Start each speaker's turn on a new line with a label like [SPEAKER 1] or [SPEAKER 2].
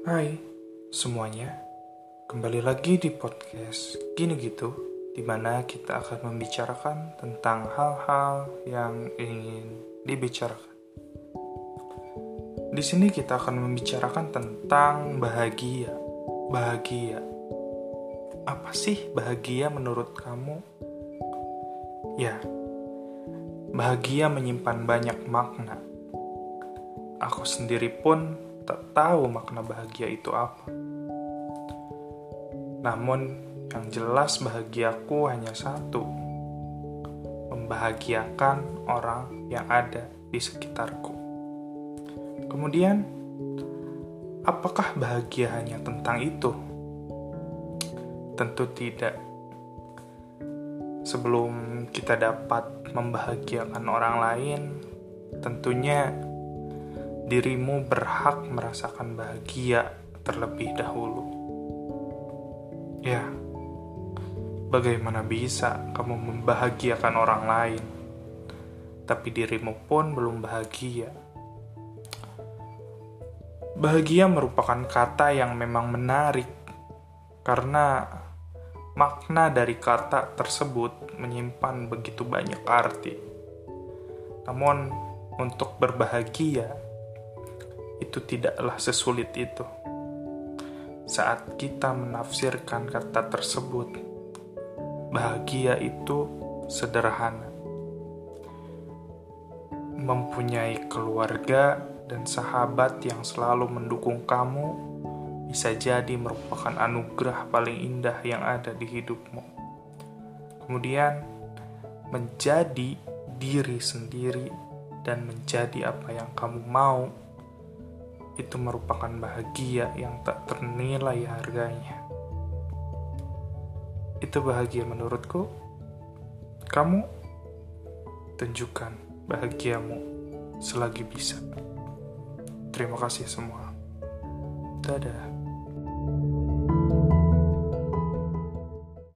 [SPEAKER 1] Hai semuanya, kembali lagi di podcast Gini Gitu, di mana kita akan membicarakan tentang hal-hal yang ingin dibicarakan. Di sini kita akan membicarakan tentang bahagia. Bahagia. Apa sih bahagia menurut kamu? Ya, bahagia menyimpan banyak makna. Aku sendiri pun tak tahu makna bahagia itu apa. Namun, yang jelas bahagiaku hanya satu: membahagiakan orang yang ada di sekitarku. Kemudian, apakah bahagia hanya tentang itu? Tentu tidak. Sebelum kita dapat membahagiakan orang lain, tentunya dirimu berhak merasakan bahagia terlebih dahulu. Ya, bagaimana bisa kamu membahagiakan orang lain, tapi dirimu pun belum bahagia? Bahagia merupakan kata yang memang menarik karena makna dari kata tersebut menyimpan begitu banyak arti. Namun, untuk berbahagia itu tidaklah sesulit itu. Saat kita menafsirkan kata tersebut, bahagia itu sederhana. Mempunyai keluarga dan sahabat yang selalu mendukung kamu bisa jadi merupakan anugerah paling indah yang ada di hidupmu. Kemudian, menjadi diri sendiri dan menjadi apa yang kamu mau itu merupakan bahagia yang tak ternilai harganya. Itu bahagia menurutku. Kamu tunjukkan bahagiamu selagi bisa. Terima kasih semua. Dadah.